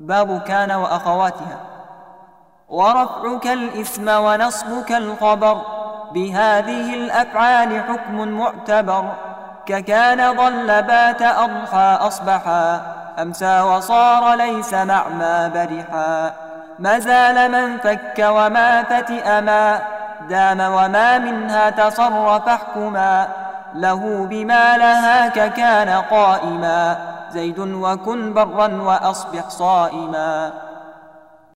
باب كان وأخواتها. ورفعك الإثم ونصبك الخبر بهذه الأفعال حكم معتبر. ككان ظل بات أضحى أصبحا أمسى وصار ليس مع ما برحا. ما زال من فك وما فتئ ما دام وما منها تصرف احكما. له بما لها ككان قائما. زيد وكن برا وأصبح صائما.